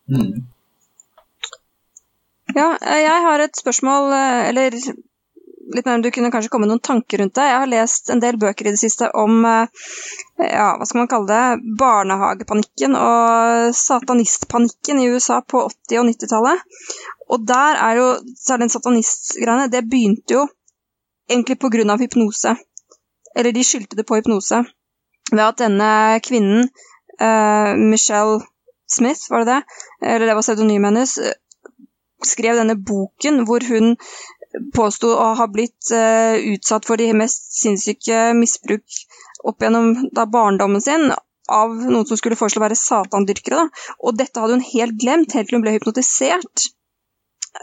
Mm. Ja, eh, jeg har et spørsmål, eh, eller litt mer om du kunne kanskje komme noen tanker rundt det. Jeg har lest en del bøker i det siste om eh, ja, hva skal man kalle det, barnehagepanikken og satanistpanikken i USA på 80- og 90-tallet. Og der er jo særlig den satanistgreiene, det begynte jo egentlig av hypnose. Eller de skyldte det på hypnose. Ved at denne kvinnen, uh, Michelle Smith, var det det? Eller det var pseudonymet hennes. Skrev denne boken hvor hun påsto å ha blitt uh, utsatt for de mest sinnssyke misbruk opp gjennom da, barndommen sin av noen som skulle foreslå å være satandyrkere. Da. Og dette hadde hun helt glemt, helt til hun ble hypnotisert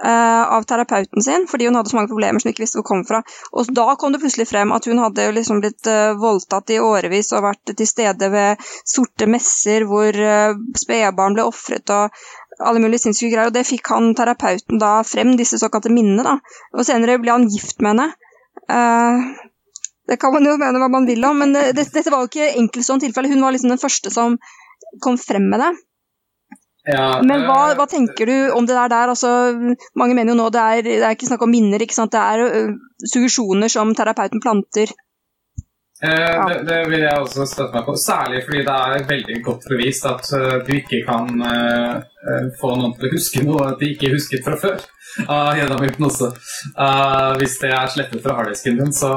uh, av terapeuten sin, fordi hun hadde så mange problemer som hun ikke visste hvor kom fra. Og da kom det plutselig frem at hun hadde liksom blitt uh, voldtatt i årevis og vært til stede ved sorte messer hvor spedbarn ble ofret. Og alle mulige sinnssyke greier. Og det fikk han terapeuten da frem, disse såkalte minnene. da. Og senere ble han gift med henne. Uh, det kan man jo mene hva man vil om, men det, det, dette var jo ikke enkeltstående tilfelle. Hun var liksom den første som kom frem med det.
Ja,
Men hva,
eh,
hva tenker du om det der? der? Altså, mange mener jo nå det er, det er ikke snakk om minner, ikke sant? det er uh, suggesjoner som terapeuten planter.
Eh, det, det vil jeg også støtte meg på. Særlig fordi det er veldig godt bevist at eh, du ikke kan eh, få noen til å huske noe de ikke husket fra før Uh, gjennom hypnose. Uh, hvis det er slettet fra harddisken din, så,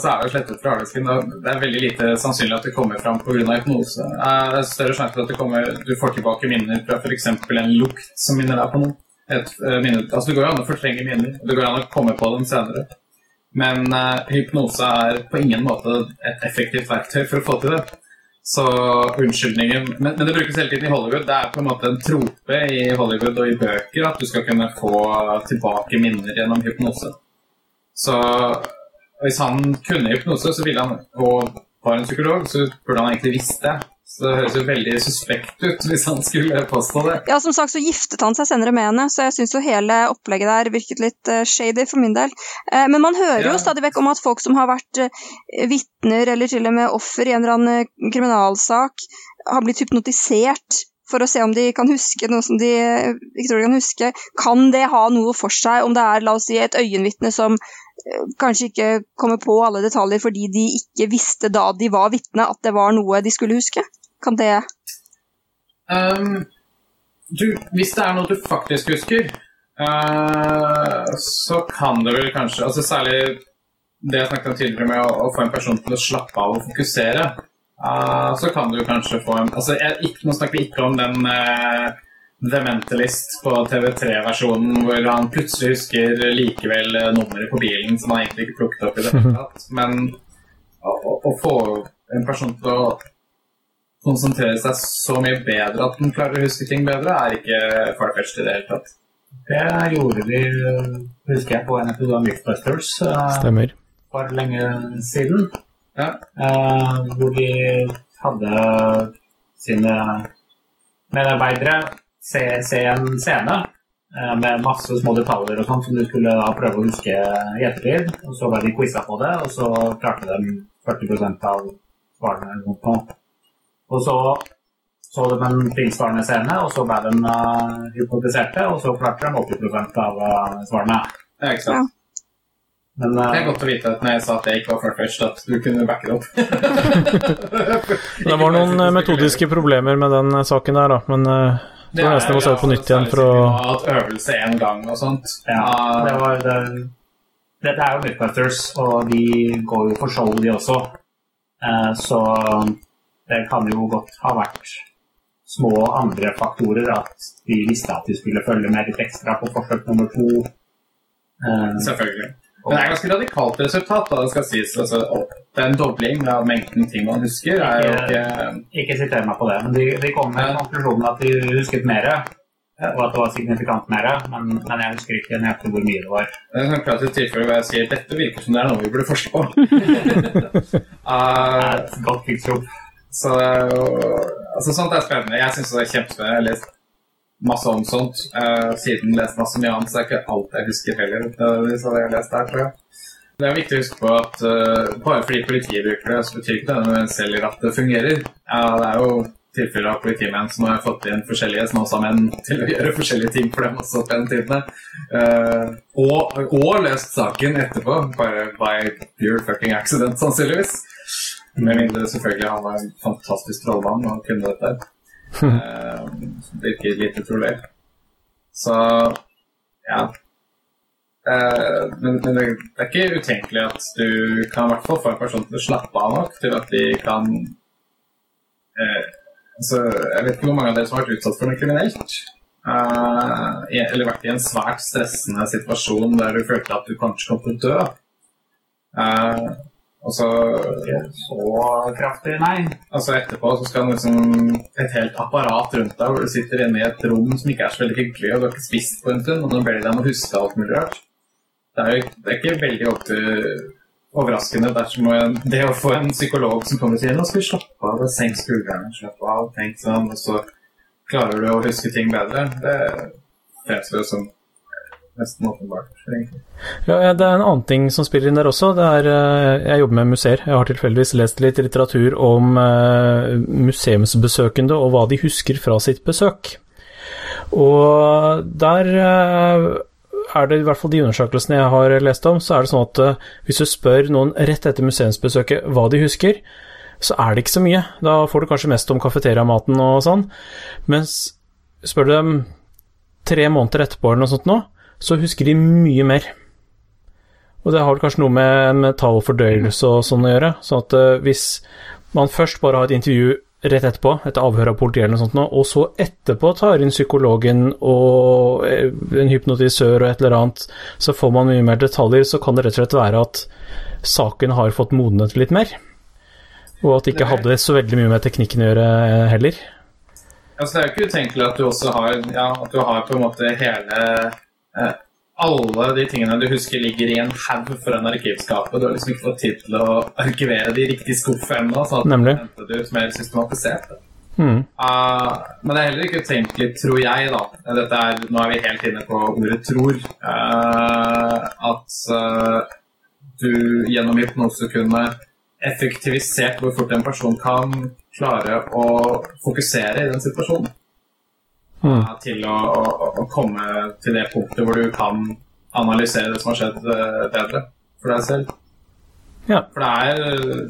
så er det slettet fra harddisken. Det er veldig lite sannsynlig at det kommer fram pga. hypnose. Det er større sjanse for at det kommer, du får tilbake minner fra f.eks. en lukt som minner deg på noe. Et, eh, minne, altså Det går jo an å fortrenge minner. Det går an å komme på dem senere. Men uh, hypnose er på ingen måte et effektivt verktøy for å få til det. Så unnskyldningen men, men det brukes hele tiden i Hollywood. Det er på en måte en trope i Hollywood og i bøker at du skal kunne få tilbake minner gjennom hypnose. Så hvis han kunne hypnose, så ville han, og var en psykolog, så burde han egentlig visst det. Så det høres jo veldig suspekt ut hvis han skulle påstå det.
Ja, som sagt så giftet han seg senere med henne, så jeg syns jo hele opplegget der virket litt eh, shady for min del. Eh, men man hører
Ja.
jo stadig vekk om at folk som har vært uh, vitner eller til og med offer i en eller annen eh, kriminalsak, har blitt hypnotisert for å se om de kan huske noe som de eh, ikke tror de kan huske. Kan det ha noe for seg om det er la oss si, et øyenvitne som eh, kanskje ikke kommer på alle detaljer fordi de ikke visste da de var vitne at det var noe de skulle huske? Kan det
um, du, hvis det er noe du faktisk husker, uh, så kan det vel kanskje altså Særlig det jeg snakket om tidligere med å, å få en person til å slappe av og fokusere. Uh, så kan du kanskje få en altså jeg, Nå snakker vi ikke om den uh, The Mentalist på TV3-versjonen hvor han plutselig husker likevel eh, nummeret på bilen som han egentlig ikke plukket opp i det hele tatt. Men å, å få en person til å konsentrere seg så mye bedre at den klarer å huske ting bedre, er ikke farfetched i det hele tatt.
Det gjorde de, husker jeg, på en episode av Mythbusters eh,
Stemmer.
for lenge siden.
Ja.
eh, hvor de hadde sine medarbeidere se, se en scene eh, med masse små detaljer og sånt som du skulle da prøve å huske i ettertid. Og så ble de quiza på det, og så klarte de 40% av svarene. eller noe. Og så så de en tilsvarende scene, og så ble de uh, hypnotiserte, og så klarte de 80 av uh, svarene.
Ja, ikke sant?
Men
Det er
uh,
godt å vite at når jeg sa at det ikke var først, at du kunne backe det opp.
Det var noen eh, metodiske problemer med den eh, saken der, da, men uh, det var nesten å se det på nytt igjen for å
At øvelse én gang og sånt.
ja, det var det, Dette er jo Mythbusters, og de går jo for show, de også. Uh, så det kan jo godt ha vært små andre faktorer. At de visste at de skulle følge med litt ekstra på forsøk nummer to. Eh,
Selvfølgelig. Men det er ganske radikalt resultat, da, det skal sies. Altså, det er en dobling av mengden ting man husker. er jo ikke...
Ikke siter meg på det, men de, de kom med konklusjonen at de husket mer. Og at det var signifikant mer, men, men jeg husker ikke nøyaktig hvor mye det var.
Det er et sånt klassisk tilfelle hvor jeg sier dette virker som det er noe vi burde forske på.
Det
Eh,
er et godt tidsrom.
Så det altså, Sånt er spennende. Jeg syns det er kjempespennende. Jeg har lest masse om sånt. Uh, siden lest masse mye annet, så er ikke alt jeg husker heller. Så det jeg lest der, tror jeg. Det er viktig å huske på at uh, bare fordi politiet bruker det, så betyr ikke det nødvendigvis selv at det fungerer. Ja, det er jo tilfeller av politimenn som har fått inn forskjellige snåsamenn til å gjøre forskjellige ting for dem også på den tiden. Uh, og, og løst saken etterpå, bare by pure fucking accident, sannsynligvis. Med mindre selvfølgelig han var en fantastisk trollmann og kunne dette. Uh, virker lite trolig. Så ja. Uh, men, men det, er ikke utenkelig at du kan i hvert fall få en person til å slappe av nok til at de kan uh, altså, Jeg vet ikke hvor mange av dere som har vært utsatt for noe kriminelt. Uh, eller vært i en svært stressende situasjon der du følte at du kanskje kom til å dø. Eh, og så
så kraftig, nei.
Altså etterpå så skal liksom et helt apparat rundt deg hvor du sitter inne i et rom som ikke er så veldig hyggelig, og du har ikke spist på en stund, og nå ber de deg om å huske alt mulig rart. Det er jo det er ikke veldig ofte overraskende dersom en- det å få en psykolog som kommer og sier 'nå skal vi slappe av, senk skuldrene, slapp av', tenk sånn, og så klarer du å huske ting bedre. Det fremstår som nesten åpenbart.
Ja, det er en annen ting som spiller inn der også. Er, eh, jeg jobber med museer. Jeg har tilfeldigvis lest litt litteratur om eh, museumsbesøkende og hva de husker fra sitt besøk. Og der eh, er det i hvert fall de undersøkelsene jeg har lest om, så er det sånn at hvis du spør noen rett etter museumsbesøket hva de husker, så er det ikke så mye. Da får du kanskje mest om kafeteriamaten og sånn. Mens spør du dem tre måneder etterpå eller noe sånt nå, så husker de mye mer. Og det har kanskje noe med mental fordøyelse og sånn å gjøre. Så at uh, hvis man først bare har et intervju rett etterpå, et avhør av politiet eller noe sånt, og så etterpå tar inn psykologen og eh, en hypnotisør og et eller annet, så får man mye mer detaljer, så kan det rett og slett være at saken har fått modnet litt mer. Og at det ikke hadde så veldig mye med teknikken å gjøre eh, heller.
Altså, det er jo ikke utenkelig at du også har, ja, at du har på en måte hele eh, Alle de tingene du husker, ligger i en haug foran arkivskapet. Du har liksom ikke fått tid til å arkivere de riktige skuffene ennå, sånn at du
Nemlig.
henter ut mer systematisert.
Mm.
Uh, men det er heller ikke utenkelig, tror jeg, da er, Nå er vi helt inne på ordet 'tror'. uh, at uh, du gjennom hypnose kunne effektivisert hvor fort en person kan klare å fokusere i den situasjonen.
Mm.
Uh, til å, å, å komme til det punktet hvor du kan analysere det som har skjedd, uh, bedre for deg selv.
Ja.
For det er uh,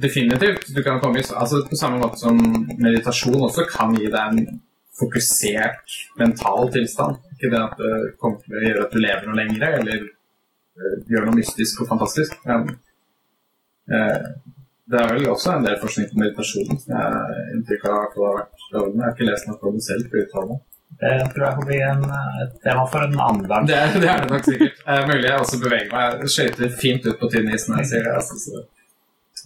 definitivt Du kan komme altså På samme måte som meditasjon også kan gi deg en fokusert mental tilstand. Ikke det at det kommer til å gjøre at du lever noe lengre, eller gjør noe mystisk og fantastisk. Men uh, det er vel også en del forskning på meditasjon som jeg har inntrykk av at det har vært lovende. Jeg har ikke lest noe om det selv på uttalen.
Det tror jeg får bli en, et tema for en annen dag.
Det, er- det er det nok sikkert. Eh, mulig jeg også beveger meg. Jeg skøyter fint ut på tynn is når jeg sier det. Altså, så.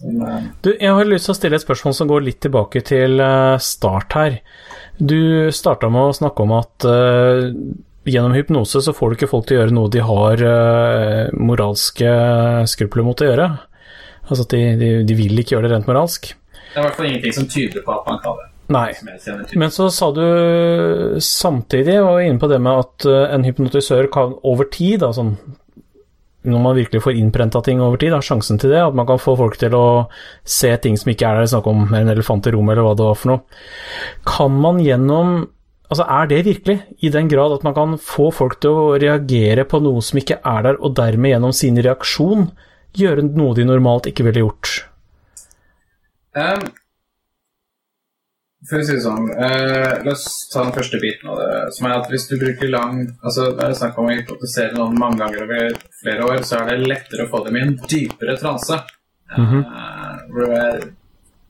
Eh,
Du, jeg har lyst til å stille et spørsmål som går litt tilbake til eh, start her. Du starta med å snakke om at uh, gjennom hypnose så får du ikke folk til å gjøre noe de har uh, moralske skrupler mot å gjøre. Altså at de, de, de vil ikke gjøre det rent moralsk.
det er i hvert fall ingenting som tyder på at man kan det.
Nei. Men så sa du samtidig, og inne på det med at eh, en hypnotisør kan over tid, da, sånn, når man virkelig får innprenta ting over tid, har sjansen til det, at man kan få folk til å se ting som ikke er der, snakk om en elefant i rommet eller hva det var for noe. Kan man gjennom Altså, er det virkelig i den grad at man kan få folk til å reagere på noe som ikke er der, og dermed gjennom sin reaksjon gjøre noe de normalt ikke ville gjort?
Um, for å si det sånn, uh, la oss ta den første biten av det. Som er at hvis du bruker lang altså Det er snakk om å hypnotisere noen mange ganger over flere år, så er det lettere å få dem i en dypere transe.
Mm
-hmm. uh, hvor du er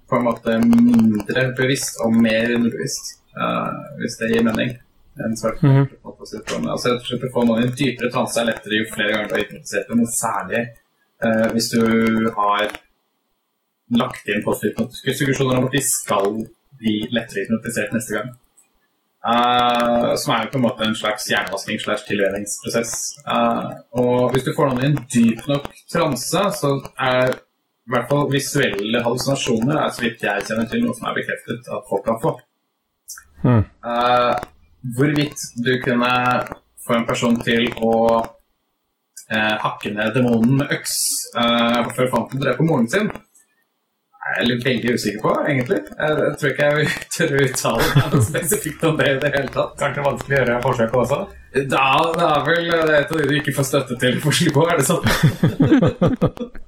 på en måte mindre bevisst og mer underbevisst, uh, hvis det gir mening. En det på. Men Altså, og slett å få noen i en dypere transe er lettere jo flere ganger du har hypnotisert dem, særlig eh, hvis du har lagt inn posthypnotiske suggesjoner om at de skal bli lettere hypnotisert neste gang. Uh, som er jo på en måte en slags hjernevasking slags tilvenningsprosess. Uh, og hvis du får noen i en dyp nok transe, så er i hvert fall visuelle hallusinasjoner er så vidt jeg kjenner til noe som er bekreftet at folk kan få.
Mm.
Uh, hvorvidt du kunne få en person til å eh, hakke ned demonen med øks eh, før fanten dreper moren sin, er jeg litt veldig usikker på, egentlig. Jeg, jeg tror ikke jeg tør å uttale meg spesifikt om det i det hele tatt.
Kanskje vanskelig å gjøre forsøket også?
Da, det er vel det er et av de du ikke får støtte til for på, er det sånn?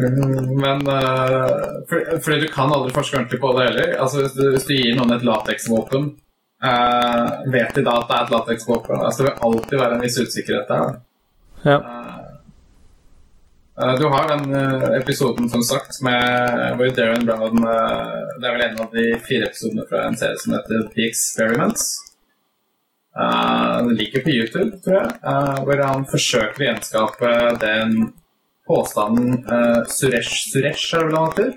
Men eh, for, Fordi du kan aldri forske ordentlig på det heller. Altså Hvis du, hvis du gir noen et lateksvåpen, eh, vet de da at det er et lateksvåpen? Altså, det vil alltid være en viss usikkerhet der.
Ja.
Uh, Du har den uh, episoden, som sagt, med hvor Darren Brown Det er vel en av de fire episodene fra en serie som heter The Experiments. Den ligger på YouTube, tror jeg, hvor han forsøker å gjenskape den påstanden uh, Suresh Suresh er vel han heter,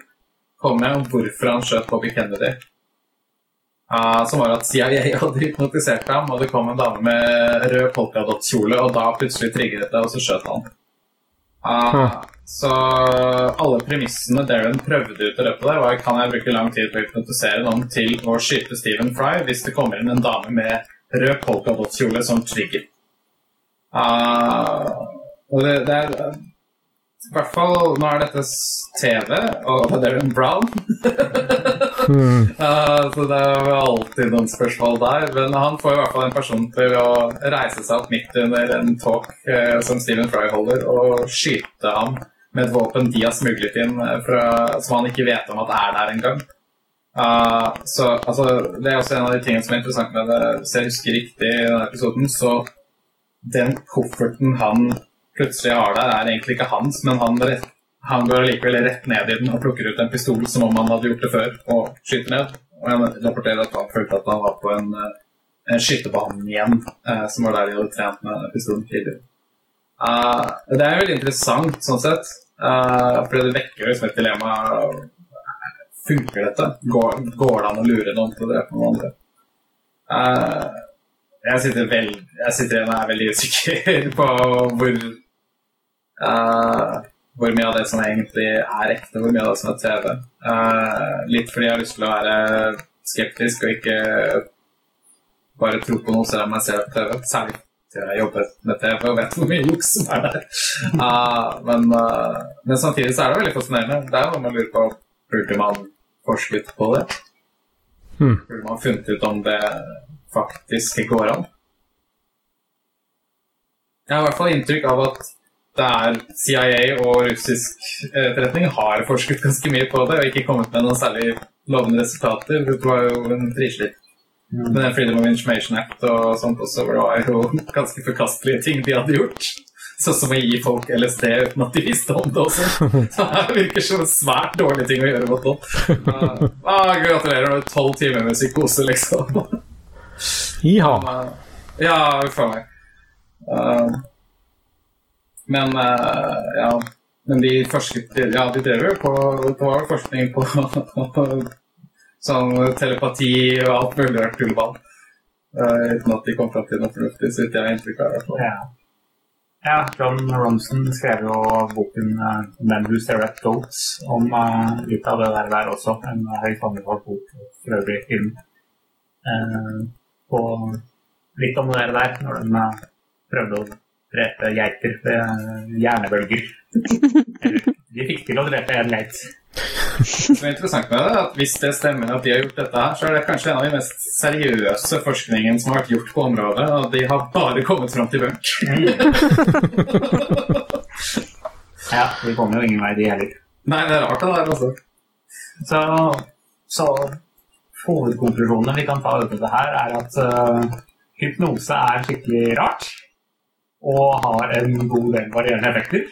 kom med om hvorfor han skjøt Bobby Kennedy. Eh, som var at CIA hadde hypnotisert ham, og det kom en dame med rød polkadottkjole, og da plutselig trigget det, og så skjøt han. Uh, Så alle premissene Darren prøvde ut i løpet der, var kan jeg bruke lang tid på å hypnotisere noen til å skyte Stephen Fry hvis det kommer inn en dame med rød polkadottkjole som trigger. Uh, og det, det er i hvert fall Nå er dette TV, og det er Darren Brown. Uh, så det er jo alltid noen spørsmål der. Men han får i hvert fall en person til å reise seg opp midt under en talk uh, som Stephen Fry holder, og skyte ham med et våpen de har smuglet inn, eh, fra, som han ikke vet om at er der engang. Uh, så altså, Det er også en av de tingene som er interessant med det. Hvis jeg husker riktig i denne episoden, så den kofferten han plutselig har der, er egentlig ikke hans, men han, rett, han går likevel rett ned i den og plukker ut en pistol som om han hadde gjort det før, og skyter ned. Og han rapporterer at han følte at han var på en, eh, en skytebane igjen, eh, som var der de hadde trent med pistolen tidligere. Uh, det er veldig interessant sånn sett, uh, fordi det vekker liksom et dilemma. Funker dette? Går, går det an å lure noen til å drepe noen andre? Uh, jeg sitter, vel, jeg sitter igjen og er veldig usikker på hvor eh, hvor mye av det som egentlig er ekte, hvor mye av det som er TV. Uh, litt fordi jeg har lyst til å være skeptisk og ikke bare tro på noe selv om jeg ser på TV. Særlig til jeg jobber med TV og vet hvor mye juks som er der. Uh, men, uh, men samtidig så er det veldig fascinerende. Det er noe man lurer på. Burde man forsket på det?
Hmm.
Burde man funnet ut om det faktisk går an? Jeg har i hvert fall inntrykk av at det er CIA og russisk etterretning har forsket ganske mye på det og ikke kommet med noen særlig lovende resultater. Det var jo en frislipp med den Freedom of Information Act og sånt også, hvor det var jo ganske forkastelige ting de hadde gjort. Sånn som å gi folk LSD uten at de visste om det også. Så det virker som en svært dårlig ting å gjøre mot noen. Ah, gratulerer med tolv timer med psykose, liksom.
Iha.
Ja, a meg. Uh, men uh, ja Men de forsket Ja, de drev jo på Det var forskning på sånn telepati og alt mulig rart tullball. Uh, uten at de kom fram til noe fornuftig, så vidt jeg har inntrykk av.
Ja. ja, John Ronson skrev jo boken uh, 'Men Who Stare at Goats' om uh, litt av det der, der også. En høyt anbefalt bok, for øvrig film. Uh, på litt om det der, når de eh, prøvde å drepe geiter eh, hjernebølger. De fikk til å drepe én geit.
Det som er interessant med det, at Hvis det stemmer at de har gjort dette, her, så er det kanskje en av de mest seriøse forskningen som har vært gjort på området. Og de har bare kommet fram til bunk.
Ja, de kommer jo ingen vei, de heller.
Nei, det er rart det der, altså.
Så, så hovedkonklusjonene vi kan ta ut av det her, er at uh, hypnose er skikkelig rart. Og har en god del varierende effekter.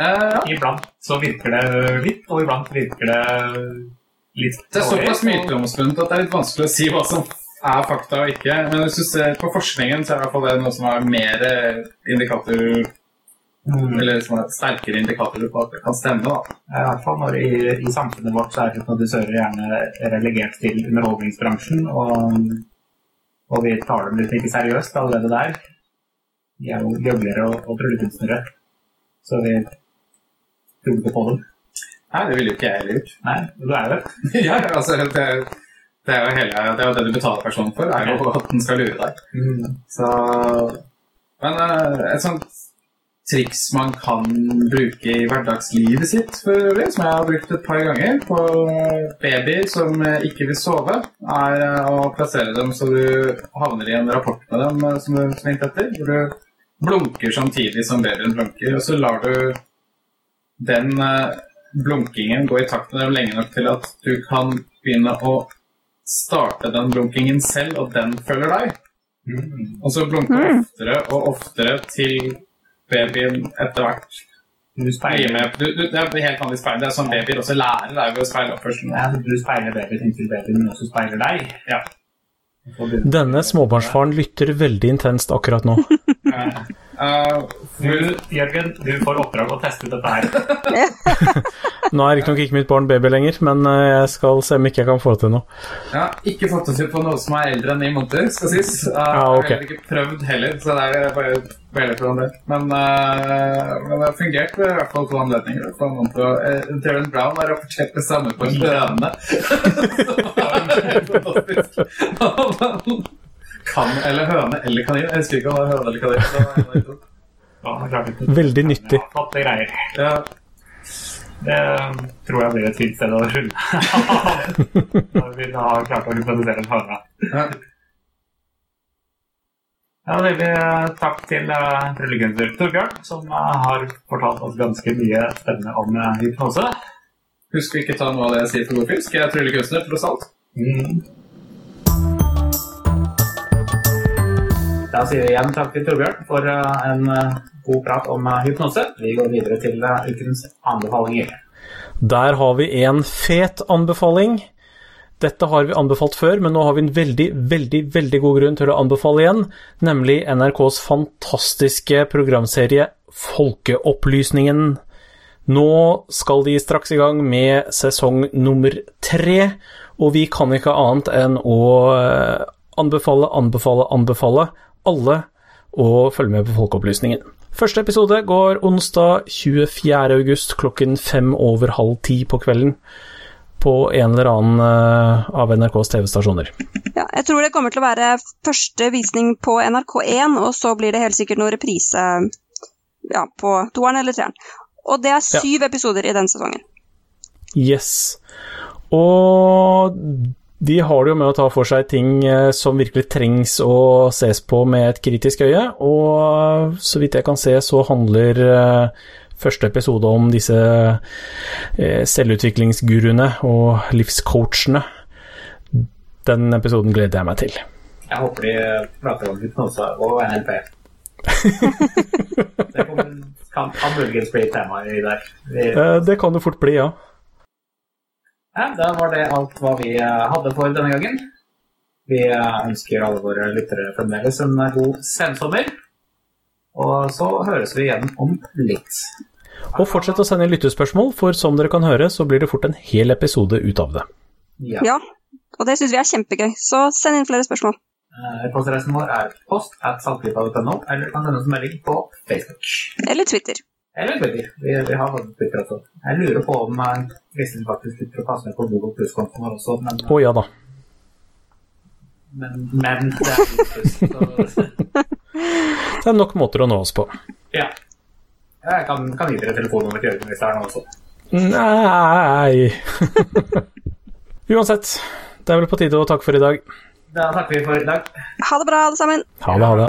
Eh, ja.
Iblant så virker det litt, og iblant virker det litt
Det er såpass
dårlig,
myteomspunnet at det er litt vanskelig å si hva som er fakta og ikke. Men hvis du ser på forskningen, så er det noe som har mer indikator
Mm.
Eller liksom sterkere indikatorer på at det kan stemme. da.
I hvert fall når i, i samfunnet vårt så er hypnotisører gjerne relegert til underholdningsbransjen, og, og vi tar dem litt ikke seriøst allerede der. De er jo gjøglere og, og tryllekunstnere, så vi tror ikke på dem.
Nei, det ville jo ikke jeg heller gjort.
Nei, du er det.
ja, altså, det, det, er jo hele, det er jo det du betaler personen for, er jo at den skal lure deg.
Mm.
Så Men uh, et sånt triks man kan bruke i hverdagslivet sitt, for øvrig, som jeg har brukt et par ganger på babyer som eh, ikke vil sove, er eh, å plassere dem så du havner i en rapport med dem eh, som du er etter, hvor du blunker samtidig som babyen blunker, og så lar du den eh, blunkingen gå i takt med dem lenge nok til at du kan begynne å starte den blunkingen selv, og den følger deg.
Mm.
Og så blunke oftere og oftere til babyen etter hvert
Du speiler,
med. Du, du, det er helt vanlig speil. Det er sånn babyer også lærer deg ved å speile oppførselen.
ja, du speiler babyen inntil babyen også speiler deg.
Ja.
Denne småbarnsfaren lytter veldig intenst akkurat nå.
Eh,
Uh,
Du, Jørgen, du får oppdrag å teste ut dette her.
Nå er riktignok ikke mitt barn baby lenger, men eh, jeg skal se om ikke jeg kan få til noe.
ja, ikke fotosynt på noe som er eldre enn ni måneder, skal sies. Uh,
Ja, okay.
Jeg har heller ikke prøvd heller, så det er bare veldig for det. Men, uh, men det har fungert ved i hvert fall to anledninger. å få noen til å uh, Darren Brown har rapportert det samme på en fantastisk. kan eller høne eller kanin. Jeg husker ikke om det var høne eller kanin. En.
Ja, er.
Veldig nyttig.
Ja, flotte greier.
Ja,
Det tror jeg blir et fint sted å runde. Når vi har klart å hypnotisere en høne.
Ja.
Det eh, takk til uh, tryllekunstner Torbjørn, som uh, har fortalt oss ganske mye spennende om uh, hypnose.
Husk å ikke ta noe av det jeg sier for god fisk. Jeg er tryllekunstner, tross alt.
Mm. Da sier vi igjen takk til Torbjørn for uh, en eh, god prat om eh, hypnose. Vi går videre til eh, ukens anbefalinger.
Der har vi en fet anbefaling. Dette har vi anbefalt før, men nå har vi en veldig, veldig, veldig god grunn til å anbefale igjen, nemlig NRKs fantastiske programserie Folkeopplysningen. Nå skal de straks i gang med sesong nummer tre, og vi kan ikke annet enn å eh, anbefale, anbefale, anbefale alle å følge med på Folkeopplysningen. Første episode går onsdag 24. august klokken fem over halv ti på kvelden på en eller annen eh, av NRKs TV-stasjoner.
Ja, jeg tror det kommer til å være første visning på NRK1, og så blir det helt sikkert noe reprise ja, på toeren eller treeren. Og det er syv episoder i den sesongen.
Yes. Og de har det jo med å ta for seg ting eh, som virkelig trengs å ses på med et kritisk øye, og så vidt jeg kan se, så handler eh, første episode om disse eh, selvutviklingsguruene og livscoachene. Den episoden gleder jeg meg til.
Jeg håper de prater om hypnose og NLP. Det kommer, kan, kan muligens bli tema i der. Vi,
Eh, Det kan det fort bli, ja.
ja, da var det alt hva vi eh, hadde for denne gangen. Vi ønsker alle våre lyttere fremdeles en god sensommer. Og så høres vi igjen om litt.
Og fortsett å sende lyttespørsmål, for som dere kan høre, så blir det fort en hel episode ut av det.
Ja.
Ja, og det syns vi er kjempegøy, så send inn flere spørsmål.
Eh, Postadressen vår er post at saltklypa.no, eller du kan sende oss en melding på Facebook.
Eller Twitter.
Eller Twitter. Vi, vi har både Twitter også. Jeg lurer på om eh, Kristin faktisk slutter å passe med på Google Plus-kontoen vår også, men,
Å ja da.
men, men det er Google Pluss. så-
Det er nok måter å nå oss på.
Ja. Jeg kan, kan gi dere telefonnummer til Jørgen hvis det er noe også.
Nei Uansett, det er vel på tide å takke for i dag.
Da takker vi for i dag.
Ha det bra, alle sammen.
Ha det, ha det.